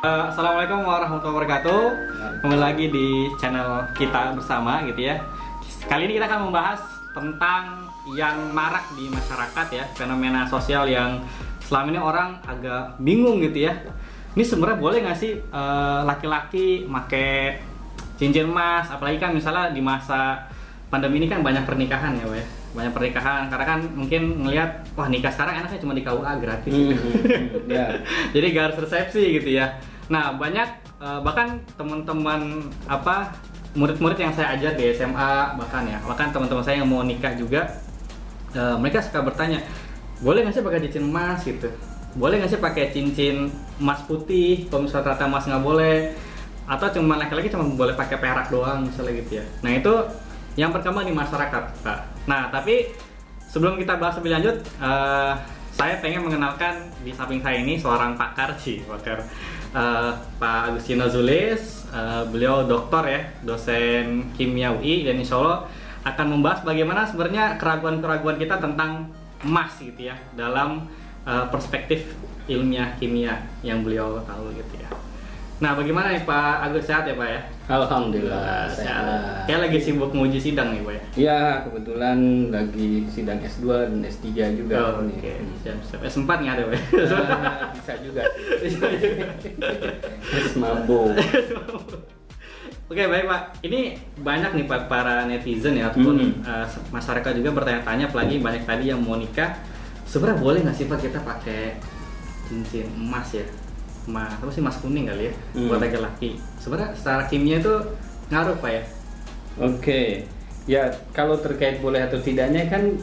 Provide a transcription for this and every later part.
Uh, Assalamualaikum warahmatullahi wabarakatuh. Kembali lagi di channel kita bersama gitu ya. Kali ini kita akan membahas tentang yang marak di masyarakat ya, fenomena sosial yang selama ini orang agak bingung gitu ya. Ini sebenarnya boleh nggak sih uh, laki-laki make cincin emas, apalagi kan misalnya di masa pandemi ini kan banyak pernikahan ya, Pak ya banyak pernikahan karena kan mungkin ngelihat wah nikah sekarang enaknya cuma di KUA gratis Hmm, hmm, ya. jadi gak harus resepsi gitu ya nah banyak eh, bahkan teman-teman apa murid-murid yang saya ajar di SMA bahkan ya bahkan teman-teman saya yang mau nikah juga eh, mereka suka bertanya boleh nggak sih pakai cincin emas? Gitu. Boleh nggak sih pakai cincin emas putih? Kalau misalnya ternyata emas nggak boleh. Atau cuma laki-laki cuma boleh pakai perak doang misalnya gitu ya. Nah itu yang berkembang di masyarakat pak nah tapi sebelum kita bahas lebih lanjut eh, saya pengen mengenalkan di samping saya ini seorang pakar sih pakar eh, Pak Agustino Zulis Eh, beliau doktor ya dosen kimia UI dan insya Allah akan membahas bagaimana sebenarnya keraguan-keraguan kita tentang emas gitu ya dalam eh, perspektif ilmiah kimia yang beliau tahu gitu ya. Nah, bagaimana nih Pak Agus sehat ya Pak ya? Alhamdulillah sehat. sehat. Kayak lagi sibuk menguji sidang nih Pak ya? Ya kebetulan lagi sidang S2 dan S3 juga. Oh, nih. Oke, siap siap. S4 nggak ada Pak? ya? Ah, bisa juga. S mambo. Oke baik Pak, ini banyak nih Pak para netizen ya ataupun Hmm. eh, masyarakat juga bertanya-tanya, apalagi banyak tadi yang mau nikah. Sebenarnya boleh nggak sih Pak kita pakai cincin emas ya? Emas apa sih emas kuning kali ya Hmm. buat laki-laki. Sebenarnya secara kimia itu ngaruh Pak ya? Oke. Ya kalau terkait boleh atau tidaknya kan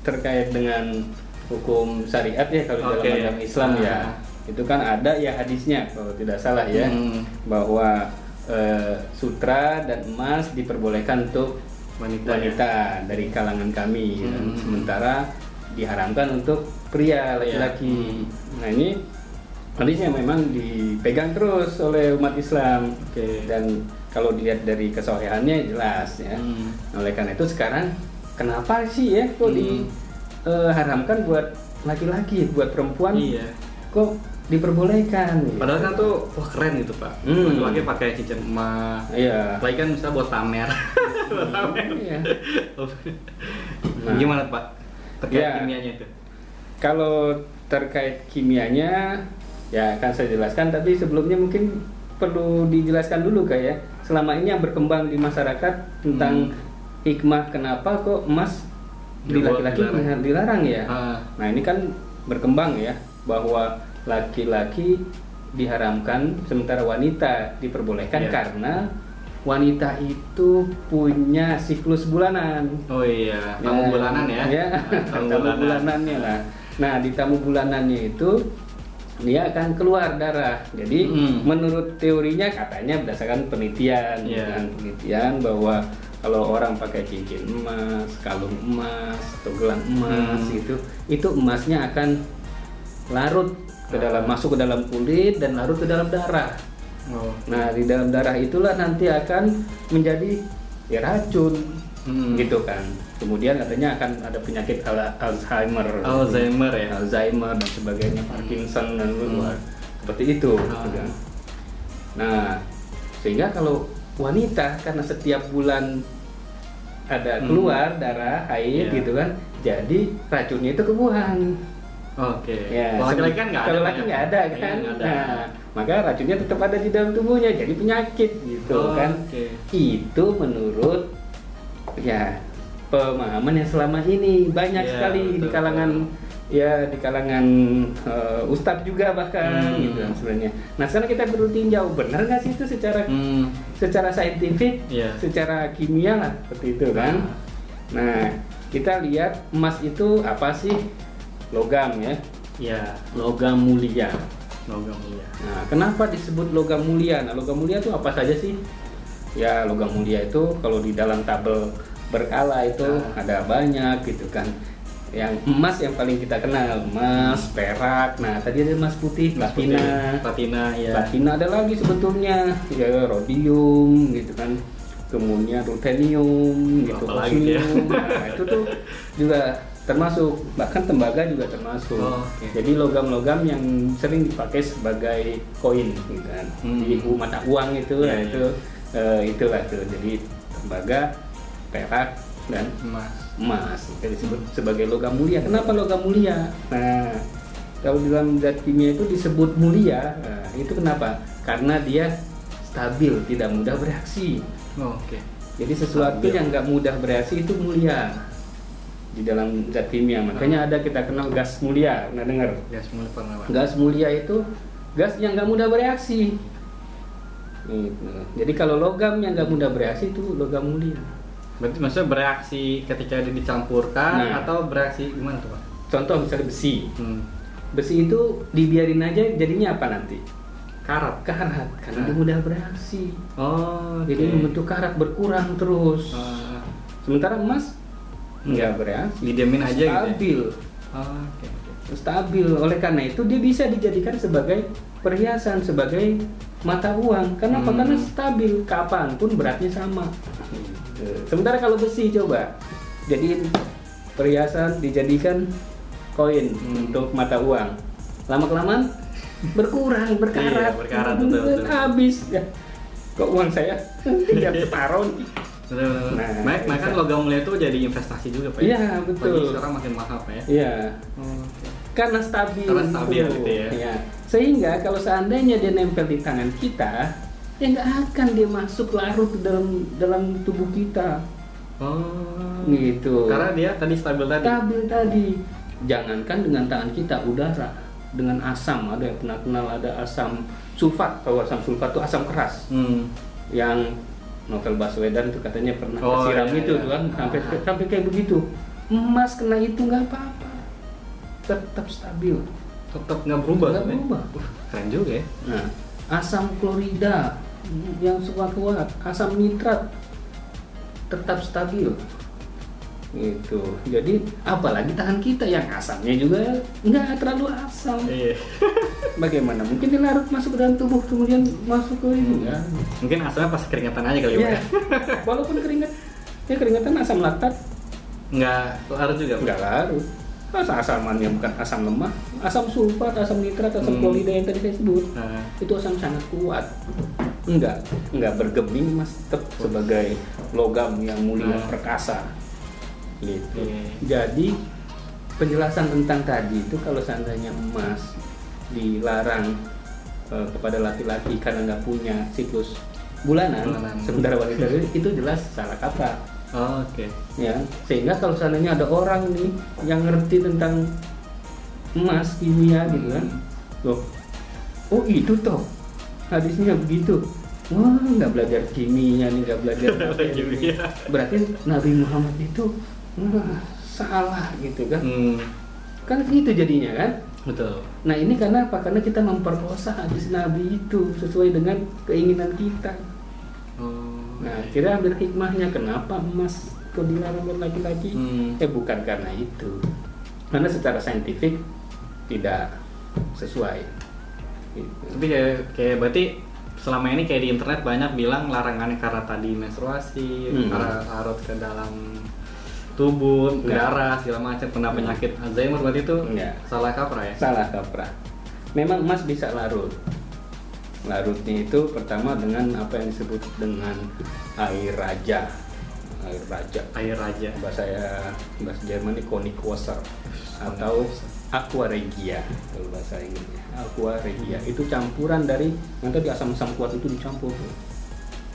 terkait dengan hukum syariat ya kalau Oke. dalam agama Islam ya. Ah. Itu kan ada ya hadisnya kalau tidak salah ya Hmm. bahwa eh, sutra dan emas diperbolehkan untuk Wanita. wanita dari kalangan kami ya. Hmm. sementara diharamkan untuk pria laki-laki nah ini hadisnya memang dipegang terus oleh umat Islam Oke. dan kalau dilihat dari kesohihannya jelas ya Hmm. oleh karena itu sekarang kenapa sih ya kok Hmm. diharamkan buat laki-laki buat perempuan Iya. kok diperbolehkan gitu. Padahal kan tuh wah keren gitu Pak. Hmm. Laki-laki pakai cincin emas. iya Apalagi kan bisa buat pamer. buat pamer. Iya. Nah. Gimana Pak? Terkait Ya. kimianya itu? Kalau terkait kimianya, ya akan saya jelaskan. Tapi sebelumnya mungkin perlu dijelaskan dulu kayak selama ini yang berkembang di masyarakat tentang hikmah kenapa kok emas di laki-laki dilarang. dilarang ya. Ah. Nah ini kan berkembang ya bahwa laki-laki diharamkan sementara wanita diperbolehkan Iya. karena wanita itu punya siklus bulanan. Oh iya, tamu Ya, bulanan ya. Ya, tamu, tamu, bulanan. bulanannya lah. Nah, di tamu bulanannya itu dia akan keluar darah. Jadi Hmm. menurut teorinya katanya berdasarkan penelitian, Iya. dengan penelitian bahwa kalau orang pakai cincin emas, kalung emas, atau gelang emas Hmm. gitu, itu emasnya akan larut ke dalam Ah. masuk ke dalam kulit dan larut ke dalam darah. Oh. Nah, di dalam darah itulah nanti akan menjadi ya racun Hmm. gitu kan. Kemudian katanya akan ada penyakit Al- Alzheimer, Alzheimer ya. Alzheimer dan sebagainya, Parkinson dan Hmm. luar seperti itu. Ah. gitu kan. Nah, sehingga kalau wanita karena setiap bulan ada Hmm. keluar darah, haid Iya. gitu kan, jadi racunnya itu kebuang. Oke. Ya, Kalau laki-laki kan nggak ada. Kalau Pak, laki ya? nggak ada Iya, kan. nggak ada. Nah, maka racunnya tetap ada di dalam tubuhnya, jadi penyakit gitu Oh, kan. Oke. Itu menurut ya pemahaman yang selama ini banyak Iya, sekali di betul, kalangan ya di kalangan eh, ustadz juga bahkan Hmm. gitu kan sebenarnya. Nah sekarang kita perlu tinjau benar nggak sih itu secara Hmm. secara saintifik, Iya. secara kimia lah seperti itu kan. Nah kita lihat emas itu apa sih logam ya, Ya, logam mulia. logam mulia. Nah, kenapa disebut logam mulia? Nah, logam mulia itu apa saja sih? Ya, logam mulia itu kalau di dalam tabel berkala itu Nah. ada banyak gitu kan. Yang emas yang paling kita kenal, emas, perak. Nah, tadi ada emas putih, platina. Platina ya. Platina ada lagi sebetulnya, ya rhodium gitu kan. Kemudian ruthenium gitu, lagi ya? Nah, itu tuh juga termasuk bahkan tembaga juga termasuk Oh, oke. jadi logam-logam yang sering dipakai sebagai koin gitu kan Hmm. di mata uang itu Iya, nah, itu eh, itulah tuh jadi tembaga perak dan Emas. emas itu disebut sebagai logam mulia kenapa logam mulia nah kalau dalam zat kimia itu disebut mulia nah, itu kenapa karena dia stabil tidak mudah bereaksi Oh, Oke. jadi sesuatu Stabil. yang nggak mudah bereaksi itu mulia di dalam zat kimia. Makanya ada kita kenal gas mulia. Pernah dengar? Ya semua pernah. Gas mulia itu gas yang nggak mudah bereaksi. Gitu. Jadi kalau logam yang nggak mudah bereaksi itu logam mulia. Berarti maksudnya bereaksi ketika dia dicampurkan Nah. atau bereaksi gimana tuh Pak? Contoh misalnya besi. Hmm. Besi itu dibiarin aja jadinya apa nanti? Karat. Karat karena Nah. dia mudah bereaksi. Oh, Jadi membentuk karat berkurang terus. Ah, Sementara emas nggak bereaksi. Didiamin aja gitu ya? Stabil. Oh, Oke. oke. stabil. Oleh karena itu dia bisa dijadikan sebagai perhiasan, sebagai mata uang. Kenapa? Hmm. Karena stabil. Kapan pun beratnya sama. Sementara kalau besi coba jadiin perhiasan dijadikan koin Hmm. untuk mata uang. Lama kelamaan berkurang, berkarat, Iya, berkarat, betul, betul. habis. Ya. Kok uang saya tinggal separuh? Nah, Baik, makanya kan logam mulia itu jadi investasi juga Pak. ya? Iya, betul. Apalagi sekarang makin mahal Pak ya. Iya. Oke. karena stabil, Karena stabil itu. gitu ya. Iya. Sehingga kalau seandainya dia nempel di tangan kita, ya nggak akan dia masuk larut ke dalam dalam tubuh kita, Oh. gitu. Karena dia tadi stabil tadi. stabil tadi. Jangankan dengan tangan kita, udara, dengan asam ada yang pernah kenal ada asam sulfat. Kalau asam sulfat itu asam keras Hmm. yang Novel Baswedan itu katanya pernah Oh, kesiram iya, itu iya. tuh kan sampai sampai kayak begitu. Emas kena itu nggak apa-apa, tetap stabil. Tetap nggak berubah. Nggak berubah. Uh, keren juga ya. Nah, asam klorida yang suka kuat, asam nitrat tetap stabil. Gitu. Jadi apalagi tangan kita yang asamnya juga nggak terlalu asam. Iya. Bagaimana? Mungkin dilarut masuk ke dalam tubuh kemudian masuk ke ini ya. Mungkin asalnya pas keringetan aja kali ya. Pak, Iya. ya. Walaupun keringat, ya keringatan asam laktat Nggak larut juga. Nggak larut. Asam asamannya bukan asam lemah, asam sulfat, asam nitrat, asam Hmm. klorida yang tadi saya sebut. Nah, itu asam sangat kuat enggak enggak bergeming mas tetap sebagai logam yang mulia Hmm. perkasa gitu Oke. jadi penjelasan tentang tadi itu kalau seandainya emas dilarang eh, kepada laki-laki karena nggak punya siklus bulanan, Bulanan. sementara wanita itu jelas salah kaprah oh, oke. ya sehingga kalau seandainya ada orang nih yang ngerti tentang emas kimia gitu kan loh oh itu toh hadisnya begitu wah nggak belajar kimia nih nggak belajar. Kimia. berarti Nabi Muhammad itu wah, salah gitu kan Hmm. kan gitu jadinya kan Betul. nah ini karena apa karena kita memperkosa hadis Nabi itu sesuai dengan keinginan kita. Nah, kira ambil hikmahnya kenapa emas kok dilarang buat laki-laki? Hmm. Eh bukan karena itu. Karena secara saintifik tidak sesuai. Gitu. Tapi kayak, kayak berarti selama ini kayak di internet banyak bilang larangannya karena tadi menstruasi, Hmm. karena larut ke dalam tubuh, Enggak. darah segala macam, kena penyakit Alzheimer berarti itu Enggak. salah kaprah ya? Salah kaprah. Memang emas bisa larut. Larutnya itu pertama dengan apa yang disebut dengan air raja. Air raja. Air raja. Bahasa ya bahasa Jerman ini Konickwasser atau aqua regia kalau bahasa Inggrisnya. Aqua regia itu campuran dari nanti di asam-asam kuat itu dicampur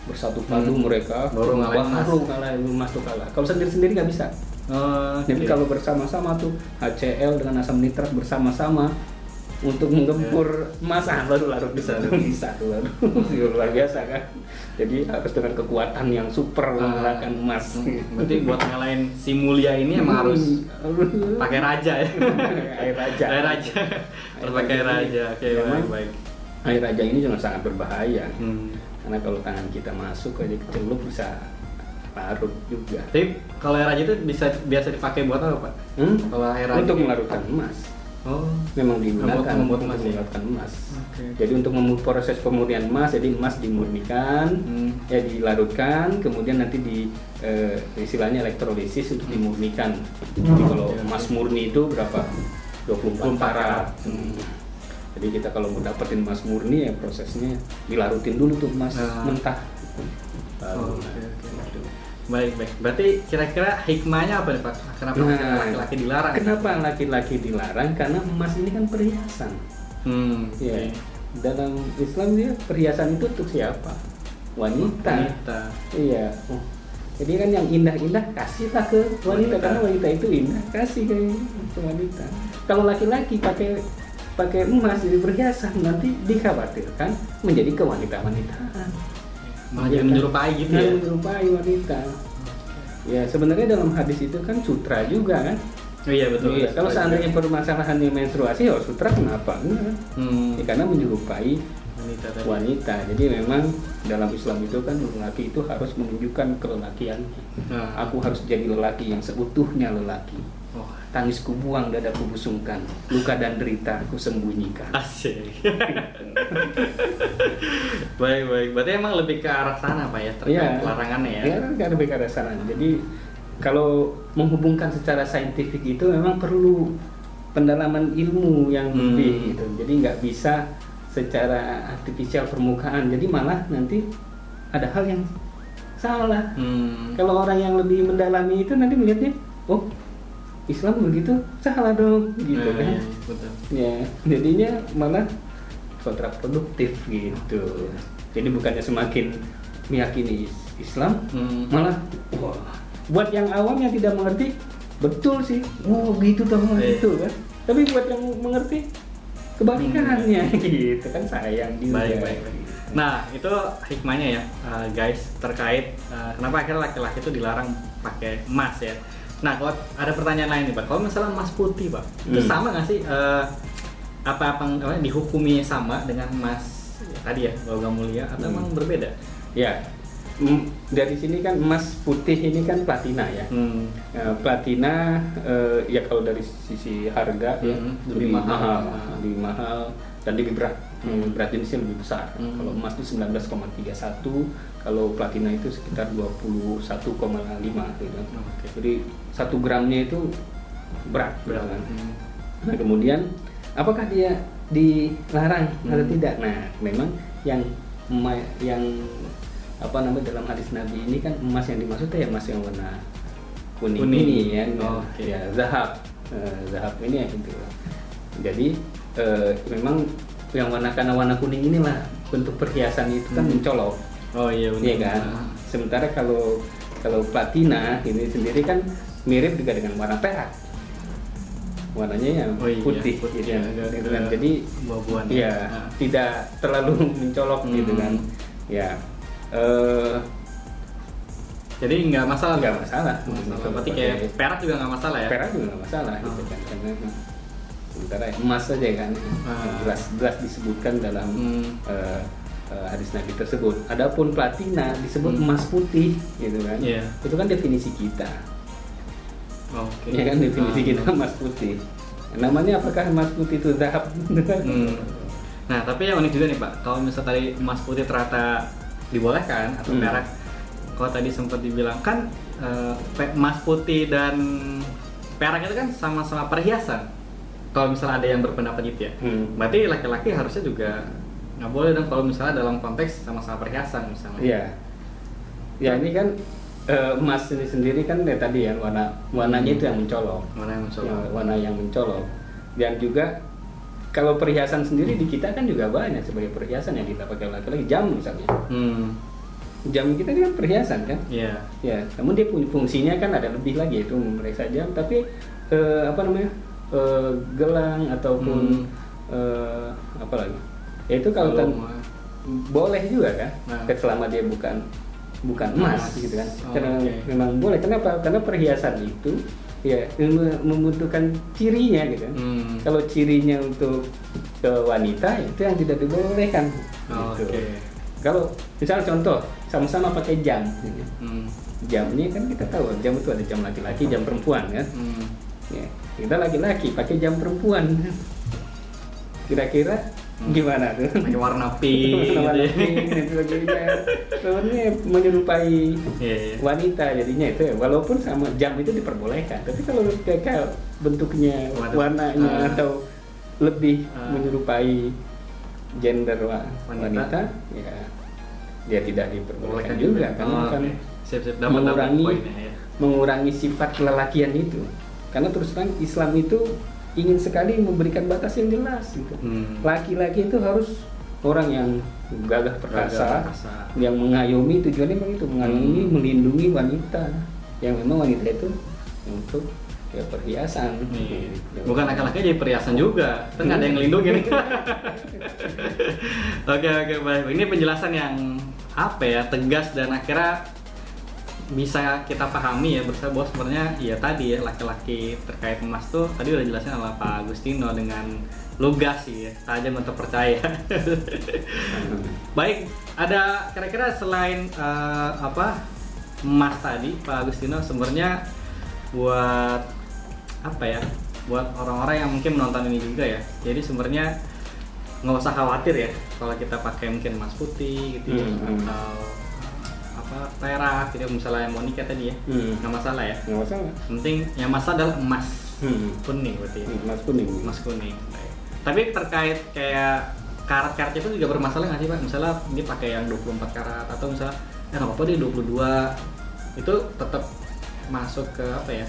bersatu padu Hmm. mereka Baru ngalahin emas. baru ngalahin emas tuh kalah kalau sendiri-sendiri nggak bisa Oh, jadi oke. kalau bersama-sama tuh HCl dengan asam nitrat bersama-sama untuk menggempur emas ah, baru larut bisa bisa tuh baru luar biasa kan jadi harus dengan kekuatan yang super Ah. mengalahkan emas Berarti buat ngalahin si mulia ini emang harus pakai raja ya? air raja Air raja. Harus pakai raja. Oke, Memang baik baik. air raja ini juga sangat berbahaya Hmm. karena kalau tangan kita masuk aja kecelup bisa larut juga Tapi kalau air raja itu bisa biasa dipakai buat apa, Pak? Hmm? Kalau air raja untuk melarutkan emas Oh. memang digunakan Membuat- untuk emas ya? membuatkan emas. Oke. Jadi untuk proses pemurnian emas, jadi emas dimurnikan, Hmm. ya dilarutkan, kemudian nanti di eh, istilahnya elektrolisis untuk dimurnikan. Jadi kalau emas murni itu berapa? 24 24 karat. karat. Hmm. Jadi kita kalau mau dapetin emas murni ya prosesnya dilarutin dulu tuh emas Ah. mentah. Oh, Baru. Baik, baik. Berarti kira-kira hikmahnya apa nih Pak? Kenapa Nah, laki-laki dilarang? Kenapa laki-laki dilarang? Karena emas ini kan perhiasan. Hmm. Ya. Dalam Islam dia perhiasan itu untuk siapa? Wanita. Wanita. Iya. Oh. Jadi kan yang indah-indah kasihlah ke wanita, Wanita. karena wanita itu indah kasih ke, ke wanita. Kalau laki-laki pakai pakai emas jadi perhiasan nanti dikhawatirkan menjadi kewanita-wanitaan. Kan? menyerupai gitu ya. menyerupai wanita. Ya sebenarnya dalam hadis itu kan sutra juga kan. Oh, iya betul. Iya, kalau seandainya permasalahannya menstruasi, ya sutra kenapa? Enggak. hmm. Ya, karena menyerupai wanita tadi. wanita. Jadi memang dalam Islam itu kan lelaki itu harus menunjukkan kelelakiannya. Nah. Aku harus jadi lelaki yang seutuhnya lelaki. Oh, Tangisku buang, dadaku busungkan, luka dan derita aku sembunyikan. asik. baik, baik. Berarti emang lebih ke arah sana Pak ya terkait Iya. larangannya ya. Ya, kan lebih ke arah sana. Jadi kalau menghubungkan secara saintifik itu memang perlu pendalaman ilmu yang Hmm. lebih gitu. Jadi nggak bisa secara artifisial permukaan. Jadi malah nanti ada hal yang salah. Hmm. Kalau orang yang lebih mendalami itu nanti melihatnya, oh Islam begitu salah dong, gitu Nah, kan? iya, betul. Ya, jadinya malah kontraproduktif gitu. Jadi bukannya semakin meyakini Islam, Hmm. malah wah, buat yang awam yang tidak mengerti, betul sih, oh gitu toh Iya. gitu kan. Tapi buat yang mengerti kebalikannya gitu kan sayang juga. Baik, baik, baik. Nah, itu hikmahnya ya, uh, guys, terkait uh, kenapa akhirnya laki-laki itu dilarang pakai emas ya. Nah, kalau ada pertanyaan lain nih, Pak. Kalau misalnya emas putih, Pak, itu Hmm. sama nggak sih uh, apa-apa apa, dihukumi sama dengan emas ya, tadi ya, logam mulia atau Hmm. emang berbeda? Ya, mm, dari sini kan emas putih ini kan platina ya. Hmm. Ya, platina eh, ya kalau dari sisi harga ya Hmm, lebih, lebih mahal, mahal. lebih mahal dan lebih berat. Hmm. Hmm. Berat jenisnya lebih besar. Hmm. Kalau emas itu 19,31, kalau platina itu sekitar 21,5 gitu. Oke. Jadi satu gramnya itu berat, Berat. gitu kan. Hmm. Nah, kemudian apakah dia dilarang atau Hmm. tidak? Nah, memang yang yang apa namanya dalam hadis Nabi ini kan emas yang dimaksud ya emas yang warna kuning, Kuning. ini ya, Oh, oke. ya zahab, Eh, zahab ini ya gitu. Jadi eh, memang yang warna karena warna kuning inilah bentuk perhiasan itu kan Hmm. mencolok, Oh iya benar. Iya kan. Sementara kalau kalau platina ini sendiri kan mirip juga dengan warna perak. Warnanya yang Oh iya, putih, putih, gitu kan. agak- Gitu kan. Jadi buah-buahan ya. ya Nah. tidak terlalu mencolok gitu Hmm. kan. Ya. Eh Jadi nggak masalah. nggak masalah. Masalah. Berarti kayak perak juga nggak masalah ya? perak juga nggak masalah gitu Oh. kan. Karena sementara emas saja kan Ah. yang jelas jelas disebutkan dalam Hmm. eh, hadis Nabi tersebut. Adapun platina disebut Hmm. emas putih gitu kan. Iya. Itu kan definisi kita. Oke. Ya kan definisi Ah. kita emas putih. Namanya apakah emas putih itu zahab? Hmm. Nah, tapi yang unik juga nih Pak, kalau misalnya tadi emas putih ternyata dibolehkan atau Hmm. perak, kalau tadi sempat dibilang kan eh, emas putih dan perak itu kan sama-sama perhiasan. Kalau misalnya ada yang berpendapat gitu ya, Hmm. berarti laki-laki harusnya juga nggak boleh dong kalau misalnya dalam konteks sama-sama perhiasan misalnya. Iya. Ya ini kan eh, emas ini sendiri kan ya tadi ya warna warnanya Hmm. itu yang mencolok. Mana yang mencolok? Ya, warna yang mencolok. Dan juga kalau perhiasan sendiri di kita kan juga banyak sebagai perhiasan yang kita pakai laki-laki jam misalnya. Hmm. Jam kita kan perhiasan kan? Iya. Ya, namun dia punya fungsinya kan ada lebih lagi yaitu memeriksa jam, tapi eh, apa namanya eh, gelang ataupun eh, apa lagi? Ya itu kalau mau- boleh juga kan, Nah. selama dia bukan bukan emas Emas. gitu kan. Oh, Karena oke. memang boleh. Kenapa? Karena perhiasan itu ya mem- membutuhkan cirinya gitu. kan. Hmm. Kalau cirinya untuk ke wanita itu yang tidak dibolehkan. Oh, gitu. Oke. Kalau misal contoh sama-sama pakai jam, gitu. Hmm. jam ini kan kita tahu jam itu ada jam laki-laki, jam perempuan kan. Hmm. Ya, kita laki-laki pakai jam perempuan. Kira-kira gimana tuh? pakai warna pink gitu Warna ya. pink dan sebagainya. Sebenarnya menyerupai Iya, iya. wanita jadinya itu ya. Walaupun sama jam itu diperbolehkan, tapi kalau kayak bentuknya, Waduh. warnanya Ah. atau lebih Ah. menyerupai gender wa- Wanita. wanita, ya dia tidak diperbolehkan Bolehkan juga karena Oh, kan sip. Dapat, dapat mengurangi poinnya, ya. mengurangi sifat kelelakian itu. Karena terus terang Islam itu ingin sekali memberikan batas yang jelas gitu. Hmm. Laki-laki itu harus orang yang gagah perkasa, yang mengayomi tujuannya memang itu mengayomi, Hmm. melindungi wanita. Yang memang wanita itu untuk ya perhiasan. Nih, Gitu. bukan laki-laki jadi perhiasan juga kan nggak ada yang ngelindungin oke oke baik ini penjelasan yang apa ya tegas dan akhirnya bisa kita pahami ya bersama bahwa sebenarnya ya tadi ya laki-laki terkait emas tuh tadi udah jelasin oleh Pak Agustino dengan lugas sih ya tajam untuk percaya baik ada kira-kira selain eh, apa emas tadi Pak Agustino sebenarnya buat apa ya buat orang-orang yang mungkin menonton ini juga ya jadi sebenarnya nggak usah khawatir ya kalau kita pakai mungkin emas putih gitu ya Hmm, hmm. atau apa perak gitu misalnya mau nikah tadi ya Hmm. nggak masalah ya Nggak masalah. Penting yang masalah adalah emas Hmm. kuning berarti ya. Emas kuning. emas kuning Baik. tapi terkait kayak karat-karat itu juga bermasalah nggak sih pak misalnya dia pakai yang 24 karat atau misalnya ya nggak apa-apa deh 22 itu tetap masuk ke apa ya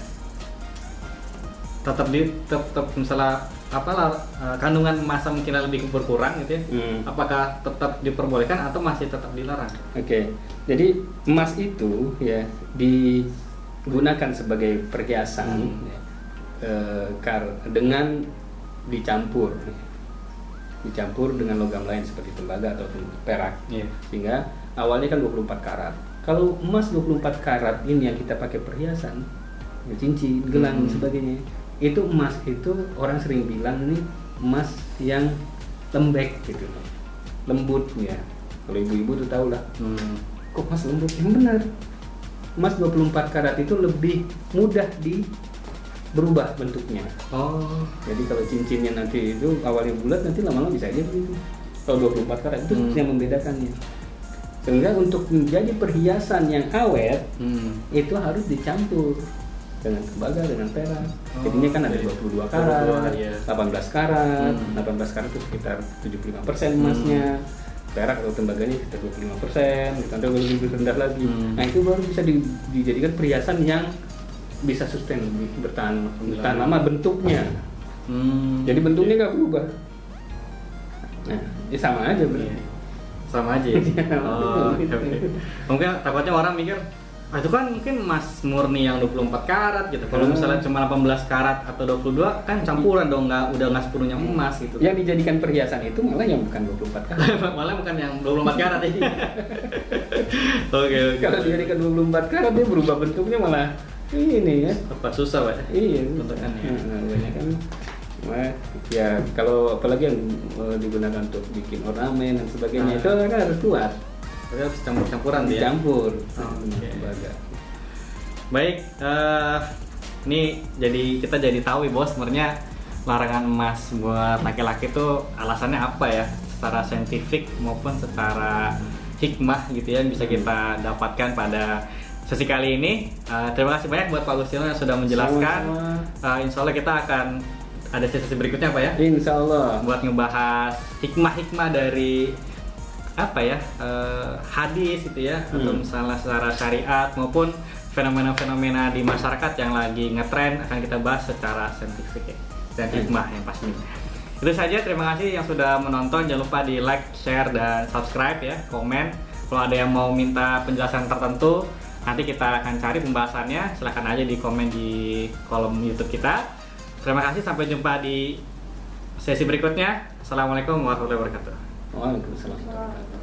tetap di tetap, tetap misalnya apa lah eh, kandungan masa mungkin lebih berkurang gitu ya Hmm. apakah tetap diperbolehkan atau masih tetap dilarang Oke, jadi emas itu ya digunakan sebagai perhiasan Hmm. ya, eh, kar- dengan dicampur, dicampur dengan logam lain seperti tembaga atau perak, Iya. sehingga awalnya kan 24 karat. Kalau emas 24 karat ini yang kita pakai perhiasan, ya, cincin, gelang dan Hmm. sebagainya, itu emas itu orang sering bilang ini emas yang lembek gitu, lembut ya. Kalau ibu-ibu tuh tahu lah, hmm. kok emas lembut? Yang benar. Emas 24 karat itu lebih mudah di berubah bentuknya. Oh. Jadi kalau cincinnya nanti itu awalnya bulat nanti lama-lama bisa aja begitu. Kalau 24 karat itu Hmm. yang membedakannya. Sehingga untuk menjadi perhiasan yang awet hmm. itu harus dicampur dengan tembaga dengan perak Oh, jadinya kan ada oke. 22 karat 22, iya. 18 karat Hmm. 18 karat itu sekitar 75% emasnya perak atau tembaganya sekitar 25% gitu. atau lebih rendah lagi Hmm. nah itu baru bisa di- dijadikan perhiasan yang bisa sustain bertahan bertahan lama bentuknya Hmm. jadi bentuknya nggak berubah nah ya sama aja berarti Iya. sama aja ya? oh, oke. mungkin takutnya orang mikir ah itu kan mungkin emas murni yang 24 karat gitu. Kalau Hmm. misalnya cuma 18 karat atau 22 kan campuran dong nggak udah nggak sepenuhnya emas gitu. Yang dijadikan perhiasan itu malah yang bukan 24 karat. Malah bukan yang 24 karat ya oke oke. Kalau dijadikan 24 karat dia berubah bentuknya malah ini ya. Apa susah pak? Iya, bentukannya. Nah, banyak kan. Ya kalau apalagi yang eh, digunakan untuk bikin ornamen dan sebagainya Nah. itu kan harus kuat Tapi harus campur-campuran dia dicampur Oh, Hmm, tembaga. Baik, eh ini jadi kita jadi tahu ya bos sebenarnya larangan emas buat laki-laki itu alasannya apa ya? Secara saintifik maupun secara hikmah gitu ya yang bisa kita dapatkan pada sesi kali ini. Eh, terima kasih banyak buat Pak Agustino yang sudah menjelaskan. Eh, insya Allah kita akan ada sesi berikutnya Pak ya Insya Allah buat ngebahas hikmah-hikmah dari apa ya eh, hadis gitu ya atau Hmm. misalnya secara syariat maupun fenomena-fenomena di masyarakat yang lagi ngetren akan kita bahas secara saintifik ya dan Hmm. hikmah yang pastinya. Itu saja terima kasih yang sudah menonton jangan lupa di like, share dan subscribe ya, komen. Kalau ada yang mau minta penjelasan tertentu nanti kita akan cari pembahasannya silahkan aja di komen di kolom YouTube kita. Terima kasih sampai jumpa di sesi berikutnya. Assalamualaikum warahmatullahi wabarakatuh. Waalaikumsalam warahmatullahi wabarakatuh.